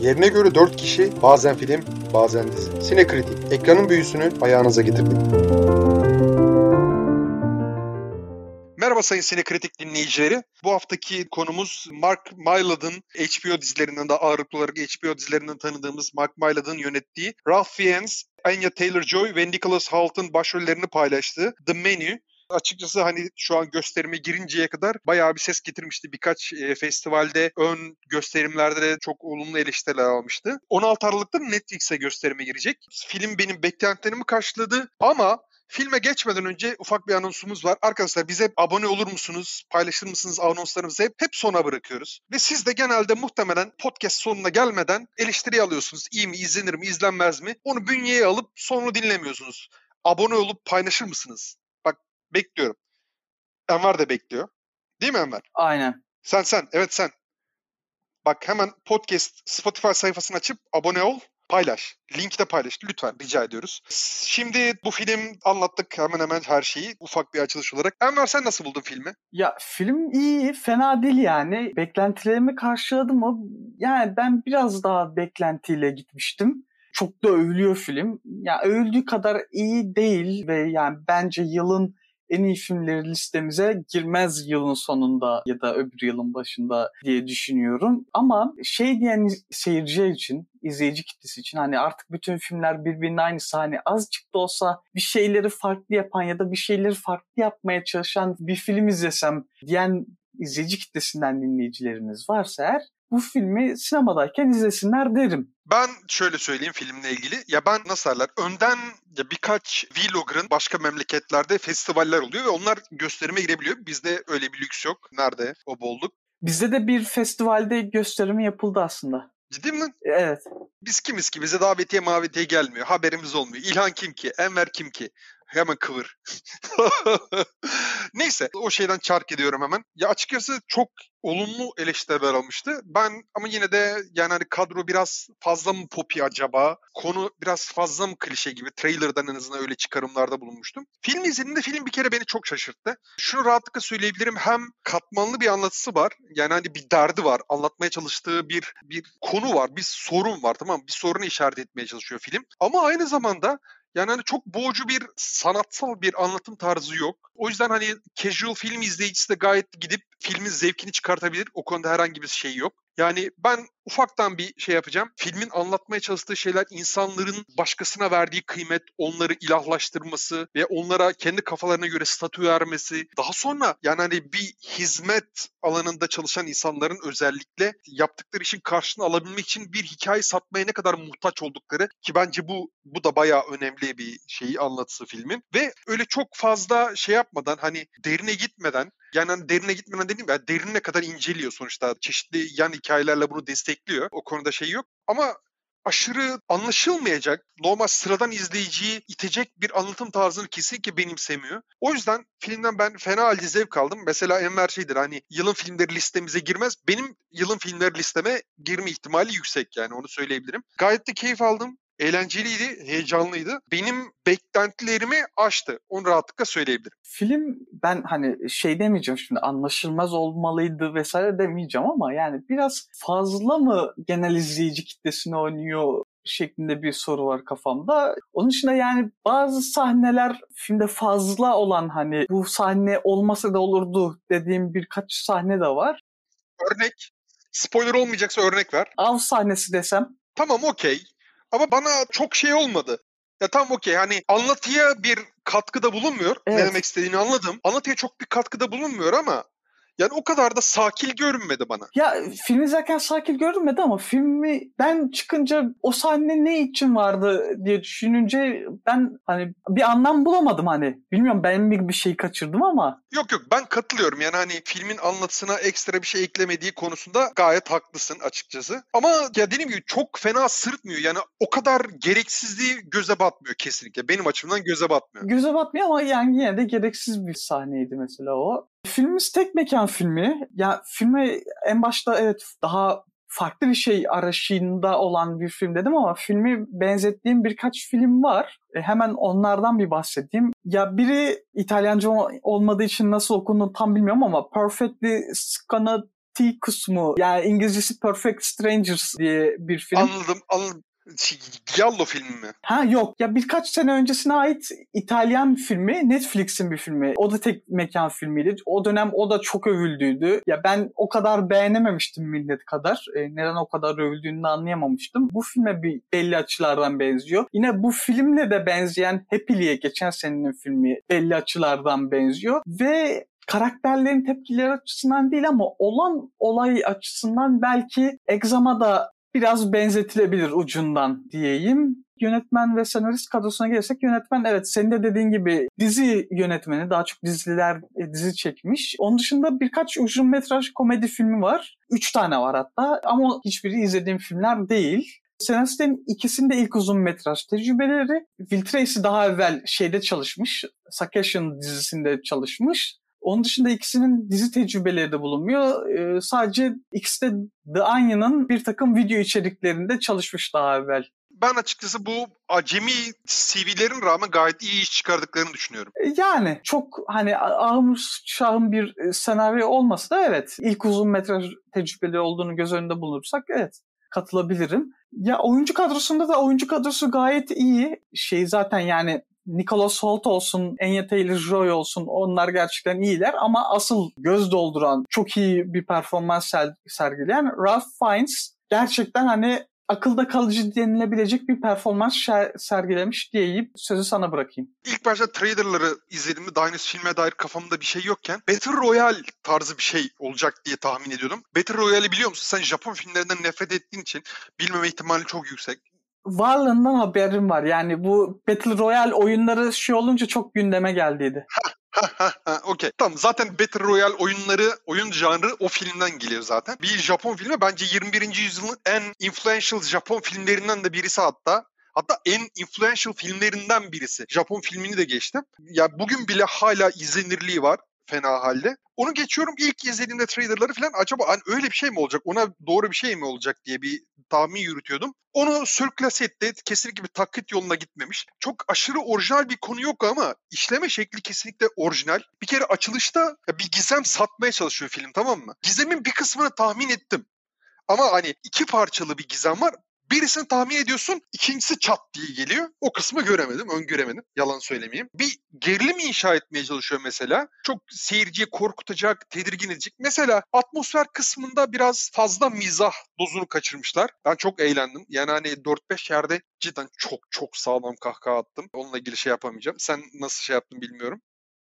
Yerine göre 4 kişi, bazen film, bazen dizi. Sinekritik, ekranın büyüsünü ayağınıza getirdik. Merhaba sayın Sinekritik dinleyicileri. Bu haftaki konumuz Mark Mylod'ın HBO dizilerinden de ağırlıklı olarak HBO dizilerinden tanıdığımız Mark Mylod'ın yönettiği Ralph Fiennes, Anya Taylor-Joy ve Nicholas Hoult'ın başrollerini paylaştığı The Menu açıkçası hani şu an gösterime girinceye kadar bayağı bir ses getirmişti. Birkaç e, festivalde ön gösterimlerde de çok olumlu eleştiriler almıştı. 16 Aralık'ta Netflix'e gösterime girecek. Film benim beklentilerimi karşıladı ama Filme geçmeden önce ufak bir anonsumuz var. Arkadaşlar bize abone olur musunuz, paylaşır mısınız anonslarımızı hep, hep sona bırakıyoruz. Ve siz de genelde muhtemelen podcast sonuna gelmeden eleştiri alıyorsunuz. İyi mi, izlenir mi, izlenmez mi? Onu bünyeye alıp sonunu dinlemiyorsunuz. Abone olup paylaşır mısınız? Bekliyorum. Enver de bekliyor. Değil mi Enver? Aynen. Sen sen, evet sen. Bak hemen podcast Spotify sayfasını açıp abone ol. Paylaş. Linkte paylaş. Lütfen rica ediyoruz. Şimdi bu film anlattık hemen hemen her şeyi ufak bir açılış olarak. Enver sen nasıl buldun filmi? Ya film iyi, fena değil yani. Beklentilerimi karşıladı mı? Yani ben biraz daha beklentiyle gitmiştim. Çok da övülüyor film. Ya övüldüğü kadar iyi değil ve yani bence yılın en iyi filmleri listemize girmez yılın sonunda ya da öbür yılın başında diye düşünüyorum. Ama şey diyen seyirciler için, izleyici kitlesi için hani artık bütün filmler birbirinin aynısı hani azıcık da olsa bir şeyleri farklı yapan ya da bir şeyleri farklı yapmaya çalışan bir film izlesem diyen izleyici kitlesinden dinleyicileriniz varsa eğer bu filmi sinemadayken izlesinler derim. Ben şöyle söyleyeyim filmle ilgili. Ya ben nasıl derler? Önden ya birkaç vlogger'ın başka memleketlerde festivaller oluyor ve onlar gösterime girebiliyor. Bizde öyle bir lüks yok. Nerede o bolluk? Bizde de bir festivalde gösterimi yapıldı aslında. Ciddi mi? Evet. Biz kimiz ki? Bize davetiye mavetiye gelmiyor. Haberimiz olmuyor. İlhan kim ki? Enver kim ki? Hemen kıvır. Neyse o şeyden çark ediyorum hemen. Ya açıkçası çok olumlu eleştiriler almıştı. Ben ama yine de yani hani kadro biraz fazla mı popi acaba? Konu biraz fazla mı klişe gibi? Trailer'dan en azından öyle çıkarımlarda bulunmuştum. Film izlediğimde film bir kere beni çok şaşırttı. Şunu rahatlıkla söyleyebilirim. Hem katmanlı bir anlatısı var. Yani hani bir derdi var. Anlatmaya çalıştığı bir bir konu var. Bir sorun var tamam? Bir sorunu işaret etmeye çalışıyor film. Ama aynı zamanda yani hani çok boğucu bir sanatsal bir anlatım tarzı yok. O yüzden hani casual film izleyicisi de gayet gidip filmin zevkini çıkartabilir. O konuda herhangi bir şey yok. Yani ben ufaktan bir şey yapacağım. Filmin anlatmaya çalıştığı şeyler insanların başkasına verdiği kıymet, onları ilahlaştırması ve onlara kendi kafalarına göre statü vermesi. Daha sonra yani hani bir hizmet alanında çalışan insanların özellikle yaptıkları işin karşılığını alabilmek için bir hikaye satmaya ne kadar muhtaç oldukları ki bence bu bu da bayağı önemli bir şeyi anlatısı filmin. Ve öyle çok fazla şey yapmadan hani derine gitmeden yani hani derine gitmeden dediğim ya derinine kadar inceliyor sonuçta. Çeşitli yan hikayelerle bunu destekliyor. O konuda şey yok. Ama aşırı anlaşılmayacak, normal sıradan izleyiciyi itecek bir anlatım tarzını kesinlikle benimsemiyor. O yüzden filmden ben fena halde zevk aldım. Mesela Enver şeydir hani yılın filmleri listemize girmez. Benim yılın filmleri listeme girme ihtimali yüksek yani onu söyleyebilirim. Gayet de keyif aldım eğlenceliydi, heyecanlıydı. Benim beklentilerimi aştı. Onu rahatlıkla söyleyebilirim. Film ben hani şey demeyeceğim şimdi anlaşılmaz olmalıydı vesaire demeyeceğim ama yani biraz fazla mı genel izleyici kitlesine oynuyor şeklinde bir soru var kafamda. Onun dışında yani bazı sahneler filmde fazla olan hani bu sahne olmasa da olurdu dediğim birkaç sahne de var. Örnek. Spoiler olmayacaksa örnek ver. Av sahnesi desem. Tamam okey. Ama bana çok şey olmadı. Ya tamam okey hani anlatıya bir katkıda bulunmuyor. Evet. Ne demek istediğini anladım. Anlatıya çok bir katkıda bulunmuyor ama yani o kadar da sakil görünmedi bana. Ya film izlerken sakil görünmedi ama filmi ben çıkınca o sahne ne için vardı diye düşününce ben hani bir anlam bulamadım hani. Bilmiyorum ben mi bir şey kaçırdım ama. Yok yok ben katılıyorum yani hani filmin anlatısına ekstra bir şey eklemediği konusunda gayet haklısın açıkçası. Ama ya dediğim gibi çok fena sırtmıyor yani o kadar gereksizliği göze batmıyor kesinlikle. Benim açımdan göze batmıyor. Göze batmıyor ama yani yine de gereksiz bir sahneydi mesela o. Filmimiz tek mekan filmi. Ya filme en başta evet daha farklı bir şey arayışında olan bir film dedim ama filmi benzettiğim birkaç film var. E, hemen onlardan bir bahsedeyim. Ya biri İtalyanca olmadığı için nasıl okunduğunu tam bilmiyorum ama Perfectly T kısmı yani İngilizcesi Perfect Strangers diye bir film. Anladım, anladım. Şey, Giallo filmi mi? Ha yok ya birkaç sene öncesine ait İtalyan filmi Netflix'in bir filmi. O da tek mekan filmiydi. O dönem o da çok övüldüydü. Ya ben o kadar beğenememiştim millet kadar. E, neden o kadar övüldüğünü anlayamamıştım. Bu filme bir belli açılardan benziyor. Yine bu filmle de benzeyen Happy'liye geçen senenin filmi belli açılardan benziyor. Ve karakterlerin tepkileri açısından değil ama olan olay açısından belki Exam'a da biraz benzetilebilir ucundan diyeyim. Yönetmen ve senarist kadrosuna gelirsek yönetmen evet senin de dediğin gibi dizi yönetmeni daha çok diziler e, dizi çekmiş. Onun dışında birkaç uzun metraj komedi filmi var. Üç tane var hatta ama hiçbiri izlediğim filmler değil. Senaristlerin ikisinde ilk uzun metraj tecrübeleri. Will Tracy daha evvel şeyde çalışmış. Succession dizisinde çalışmış. Onun dışında ikisinin dizi tecrübeleri de bulunmuyor. Ee, sadece ikisi de The Onion'ın bir takım video içeriklerinde çalışmış daha evvel. Ben açıkçası bu acemi CV'lerin rağmen gayet iyi iş çıkardıklarını düşünüyorum. E, yani çok hani ahım şahım bir e, senaryo olmasa da evet ilk uzun metraj tecrübeleri olduğunu göz önünde bulursak evet katılabilirim. Ya oyuncu kadrosunda da oyuncu kadrosu gayet iyi. Şey zaten yani Nicholas Holt olsun, Anya Taylor-Joy olsun onlar gerçekten iyiler ama asıl göz dolduran, çok iyi bir performans sergileyen Ralph Fiennes gerçekten hani akılda kalıcı denilebilecek bir performans sergilemiş diyeyim sözü sana bırakayım. İlk başta trailerları izledim daha henüz filme dair kafamda bir şey yokken Battle Royale tarzı bir şey olacak diye tahmin ediyordum. Battle Royale'i biliyor musun? Sen Japon filmlerinden nefret ettiğin için bilmeme ihtimali çok yüksek varlığından haberim var. Yani bu Battle Royale oyunları şey olunca çok gündeme geldiydi. Okey. Tamam zaten Battle Royale oyunları, oyun janrı o filmden geliyor zaten. Bir Japon filmi bence 21. yüzyılın en influential Japon filmlerinden de birisi hatta. Hatta en influential filmlerinden birisi. Japon filmini de geçtim. Ya bugün bile hala izlenirliği var fena halde. Onu geçiyorum ilk izlediğimde trailerları falan acaba hani öyle bir şey mi olacak ona doğru bir şey mi olacak diye bir tahmin yürütüyordum. Onu sürklase etti. Kesinlikle bir taklit yoluna gitmemiş. Çok aşırı orijinal bir konu yok ama işleme şekli kesinlikle orijinal. Bir kere açılışta bir gizem satmaya çalışıyor film tamam mı? Gizemin bir kısmını tahmin ettim. Ama hani iki parçalı bir gizem var. Birisini tahmin ediyorsun, ikincisi çat diye geliyor. O kısmı göremedim, öngöremedim. Yalan söylemeyeyim. Bir gerilim inşa etmeye çalışıyor mesela. Çok seyirciyi korkutacak, tedirgin edecek. Mesela atmosfer kısmında biraz fazla mizah dozunu kaçırmışlar. Ben çok eğlendim. Yani hani 4-5 yerde cidden çok çok sağlam kahkaha attım. Onunla ilgili şey yapamayacağım. Sen nasıl şey yaptın bilmiyorum.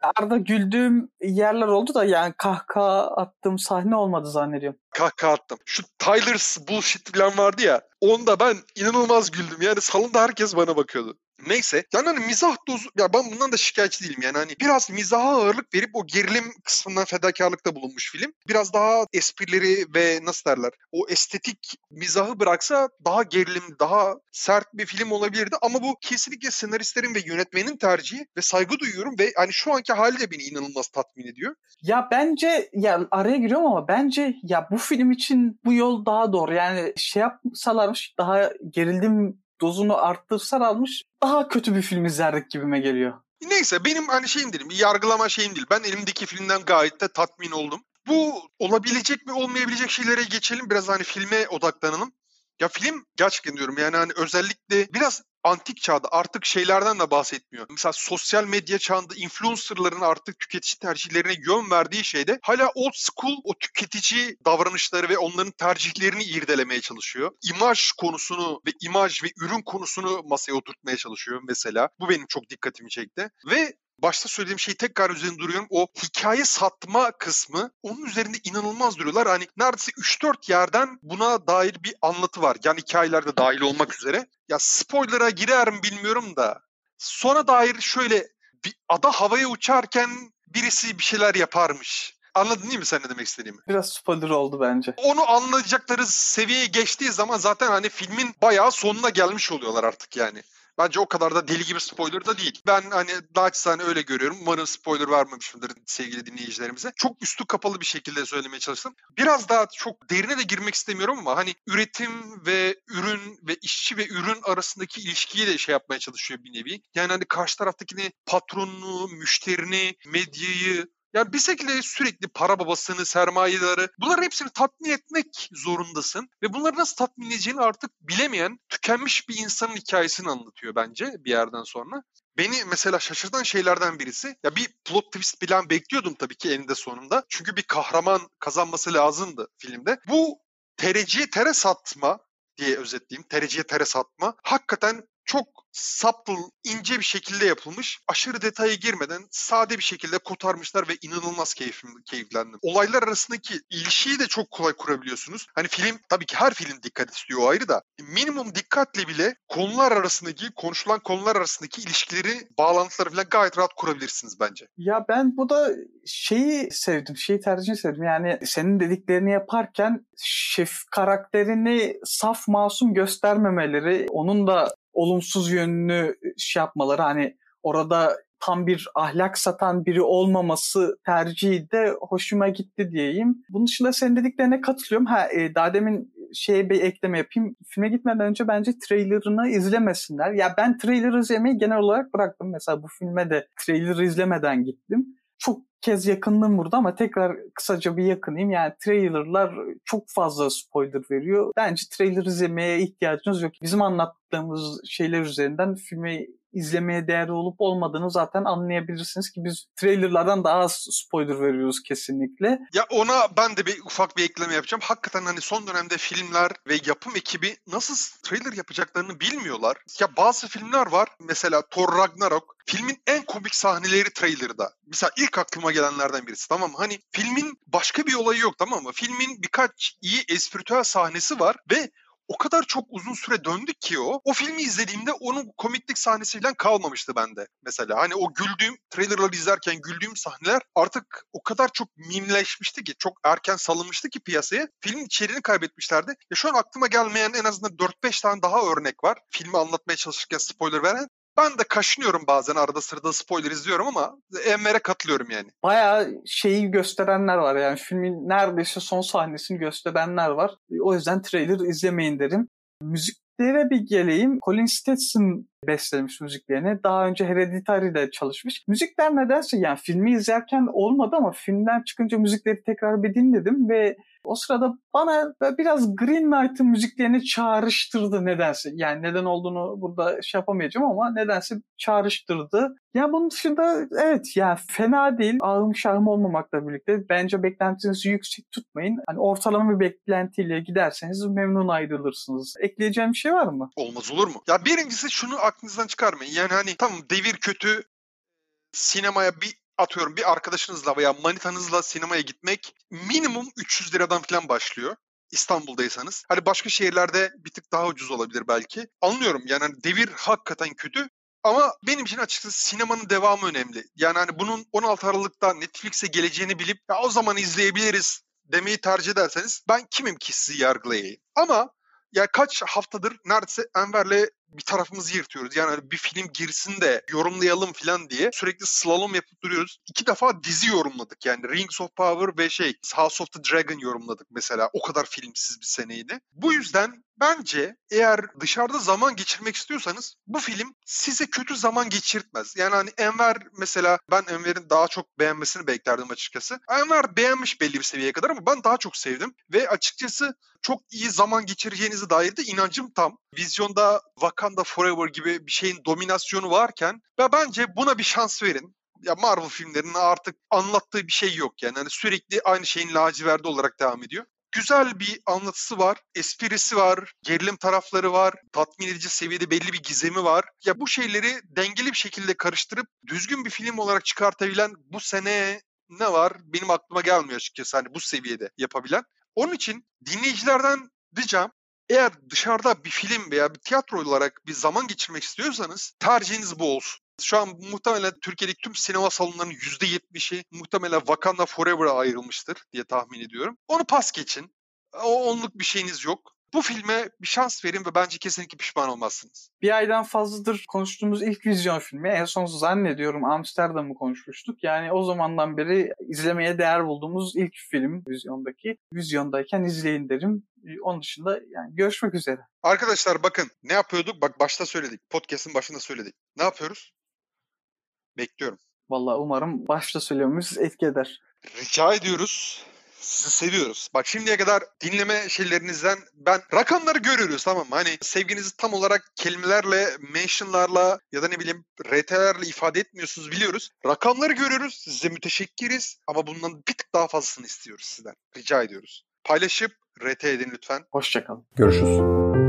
Arada güldüğüm yerler oldu da yani kahkaha attığım sahne olmadı zannediyorum. Kahkaha attım. Şu Tyler's bullshit falan vardı ya. Onda ben inanılmaz güldüm. Yani salonda herkes bana bakıyordu. Neyse. Yani hani mizah dozu... Ya ben bundan da şikayetçi değilim yani. Hani biraz mizaha ağırlık verip o gerilim kısmından fedakarlıkta bulunmuş film. Biraz daha esprileri ve nasıl derler o estetik mizahı bıraksa daha gerilim, daha sert bir film olabilirdi. Ama bu kesinlikle senaristlerin ve yönetmenin tercihi ve saygı duyuyorum ve hani şu anki hali de beni inanılmaz tatmin ediyor. Ya bence ya araya giriyorum ama bence ya bu film için bu yol daha doğru. Yani şey yapsalarmış daha gerildim dozunu arttırsalarmış daha kötü bir film izlerdik gibime geliyor. Neyse benim hani şeyim değilim, bir yargılama şeyim değil. Ben elimdeki filmden gayet de tatmin oldum. Bu olabilecek mi olmayabilecek şeylere geçelim. Biraz hani filme odaklanalım. Ya film gerçekten diyorum yani hani özellikle biraz antik çağda artık şeylerden de bahsetmiyor. Mesela sosyal medya çağında influencerların artık tüketici tercihlerine yön verdiği şeyde hala old school o tüketici davranışları ve onların tercihlerini irdelemeye çalışıyor. İmaj konusunu ve imaj ve ürün konusunu masaya oturtmaya çalışıyor mesela. Bu benim çok dikkatimi çekti. Ve başta söylediğim şeyi tekrar üzerinde duruyorum. O hikaye satma kısmı onun üzerinde inanılmaz duruyorlar. Hani neredeyse 3-4 yerden buna dair bir anlatı var. Yani hikayeler de dahil olmak üzere. Ya spoiler'a girer mi bilmiyorum da. Sona dair şöyle bir ada havaya uçarken birisi bir şeyler yaparmış. Anladın değil mi sen ne demek istediğimi? Biraz spoiler oldu bence. Onu anlayacakları seviyeye geçtiği zaman zaten hani filmin bayağı sonuna gelmiş oluyorlar artık yani. Bence o kadar da deli gibi spoiler da değil. Ben hani naçizane öyle görüyorum. Umarım spoiler vermemişimdir sevgili dinleyicilerimize. Çok üstü kapalı bir şekilde söylemeye çalıştım. Biraz daha çok derine de girmek istemiyorum ama hani üretim ve ürün ve işçi ve ürün arasındaki ilişkiyi de şey yapmaya çalışıyor bir nevi. Yani hani karşı taraftakini patronunu, müşterini, medyayı Yani bir şekilde sürekli para babasını, sermayeleri bunların hepsini tatmin etmek zorundasın. Ve bunları nasıl tatmin edeceğini artık bilemeyen, tükenmiş bir insanın hikayesini anlatıyor bence bir yerden sonra. Beni mesela şaşırtan şeylerden birisi ya bir plot twist falan bekliyordum tabii ki eninde sonunda. Çünkü bir kahraman kazanması lazımdı filmde. Bu tereciye tere satma diye özetleyeyim. Tereciye tere satma. Hakikaten çok subtle, ince bir şekilde yapılmış. Aşırı detaya girmeden sade bir şekilde kotarmışlar ve inanılmaz keyifim, keyiflendim. Olaylar arasındaki ilişkiyi de çok kolay kurabiliyorsunuz. Hani film tabii ki her film dikkat istiyor ayrı da. Minimum dikkatle bile konular arasındaki, konuşulan konular arasındaki ilişkileri, bağlantıları falan gayet rahat kurabilirsiniz bence. Ya ben bu da şeyi sevdim, şeyi tercih sevdim. Yani senin dediklerini yaparken şef karakterini saf masum göstermemeleri, onun da olumsuz yönünü şey yapmaları hani orada tam bir ahlak satan biri olmaması tercihi de hoşuma gitti diyeyim. Bunun dışında senin dediklerine katılıyorum. Ha, e, daha demin şeye bir ekleme yapayım. Filme gitmeden önce bence trailerını izlemesinler. Ya ben trailer izlemeyi genel olarak bıraktım. Mesela bu filme de trailer izlemeden gittim. Çok kez yakındım burada ama tekrar kısaca bir yakınayım. Yani trailerlar çok fazla spoiler veriyor. Bence trailer izlemeye ihtiyacınız yok. Bizim anlattığımız şeyler üzerinden filmi izlemeye değer olup olmadığını zaten anlayabilirsiniz ki biz trailerlardan daha az spoiler veriyoruz kesinlikle. Ya ona ben de bir ufak bir ekleme yapacağım. Hakikaten hani son dönemde filmler ve yapım ekibi nasıl trailer yapacaklarını bilmiyorlar. Ya bazı filmler var. Mesela Thor Ragnarok. Filmin en komik sahneleri trailerda. Mesela ilk aklıma gelenlerden birisi tamam mı? Hani filmin başka bir olayı yok tamam mı? Filmin birkaç iyi espritüel sahnesi var ve o kadar çok uzun süre döndük ki o. O filmi izlediğimde onun komiklik sahnesi falan kalmamıştı bende mesela. Hani o güldüğüm trailerları izlerken güldüğüm sahneler artık o kadar çok mimleşmişti ki çok erken salınmıştı ki piyasaya. Filmin içeriğini kaybetmişlerdi. Ya şu an aklıma gelmeyen en azından 4-5 tane daha örnek var. Filmi anlatmaya çalışırken spoiler veren. Ben de kaşınıyorum bazen arada sırada spoiler izliyorum ama Enver'e katılıyorum yani. Bayağı şeyi gösterenler var yani filmin neredeyse son sahnesini gösterenler var. O yüzden trailer izlemeyin derim. Müziklere bir geleyim. Colin Stetson beslemiş müziklerini. Daha önce Hereditary'de çalışmış. Müzikler nedense yani filmi izlerken olmadı ama filmden çıkınca müzikleri tekrar bir dinledim ve o sırada bana biraz Green Knight'ın müziklerini çağrıştırdı nedense. Yani neden olduğunu burada şey yapamayacağım ama nedense çağrıştırdı. Ya bunun dışında evet yani fena değil. Ağım şahım olmamakla birlikte bence beklentinizi yüksek tutmayın. Hani ortalama bir beklentiyle giderseniz memnun ayrılırsınız. Ekleyeceğim bir şey var mı? Olmaz olur mu? Ya birincisi şunu aklınızdan çıkarmayın. Yani hani tamam devir kötü sinemaya bir atıyorum bir arkadaşınızla veya manitanızla sinemaya gitmek minimum 300 liradan falan başlıyor. İstanbul'daysanız. Hani başka şehirlerde bir tık daha ucuz olabilir belki. Anlıyorum yani hani devir hakikaten kötü. Ama benim için açıkçası sinemanın devamı önemli. Yani hani bunun 16 Aralık'ta Netflix'e geleceğini bilip ya o zaman izleyebiliriz demeyi tercih ederseniz ben kimim ki sizi yargılayayım. Ama ya kaç haftadır neredeyse Enver'le bir tarafımızı yırtıyoruz. Yani hani bir film girsin de yorumlayalım falan diye sürekli slalom yapıp duruyoruz. İki defa dizi yorumladık yani Rings of Power ve şey House of the Dragon yorumladık mesela. O kadar filmsiz bir seneydi. Bu yüzden bence eğer dışarıda zaman geçirmek istiyorsanız bu film size kötü zaman geçirtmez. Yani hani Enver mesela ben Enver'in daha çok beğenmesini beklerdim açıkçası. Enver beğenmiş belli bir seviyeye kadar ama ben daha çok sevdim. Ve açıkçası çok iyi zaman geçireceğinize dair de inancım tam. Vizyonda Wakanda Forever gibi bir şeyin dominasyonu varken ve bence buna bir şans verin ya Marvel filmlerinin artık anlattığı bir şey yok yani. yani sürekli aynı şeyin laciverdi olarak devam ediyor güzel bir anlatısı var, esprisi var, gerilim tarafları var, tatmin edici seviyede belli bir gizemi var. Ya bu şeyleri dengeli bir şekilde karıştırıp düzgün bir film olarak çıkartabilen bu sene ne var? Benim aklıma gelmiyor açıkçası hani bu seviyede yapabilen. Onun için dinleyicilerden ricam eğer dışarıda bir film veya bir tiyatro olarak bir zaman geçirmek istiyorsanız tercihiniz bu olsun. Şu an muhtemelen Türkiye'deki tüm sinema salonlarının %70'i muhtemelen Wakanda Forever'a ayrılmıştır diye tahmin ediyorum. Onu pas geçin. O onluk bir şeyiniz yok. Bu filme bir şans verin ve bence kesinlikle pişman olmazsınız. Bir aydan fazladır konuştuğumuz ilk vizyon filmi. En son zannediyorum Amsterdam'ı konuşmuştuk. Yani o zamandan beri izlemeye değer bulduğumuz ilk film vizyondaki. Vizyondayken izleyin derim. Onun dışında yani görüşmek üzere. Arkadaşlar bakın ne yapıyorduk? Bak başta söyledik. Podcast'ın başında söyledik. Ne yapıyoruz? Bekliyorum. Vallahi umarım başta söylüyormuşuz etki eder. Rica ediyoruz. Sizi seviyoruz. Bak şimdiye kadar dinleme şeylerinizden ben rakamları görüyoruz tamam mı? Hani sevginizi tam olarak kelimelerle, mentionlarla ya da ne bileyim RT'lerle ifade etmiyorsunuz biliyoruz. Rakamları görüyoruz. Size müteşekkiriz ama bundan bir tık daha fazlasını istiyoruz sizden. Rica ediyoruz. Paylaşıp RT edin lütfen. Hoşçakalın. Görüşürüz.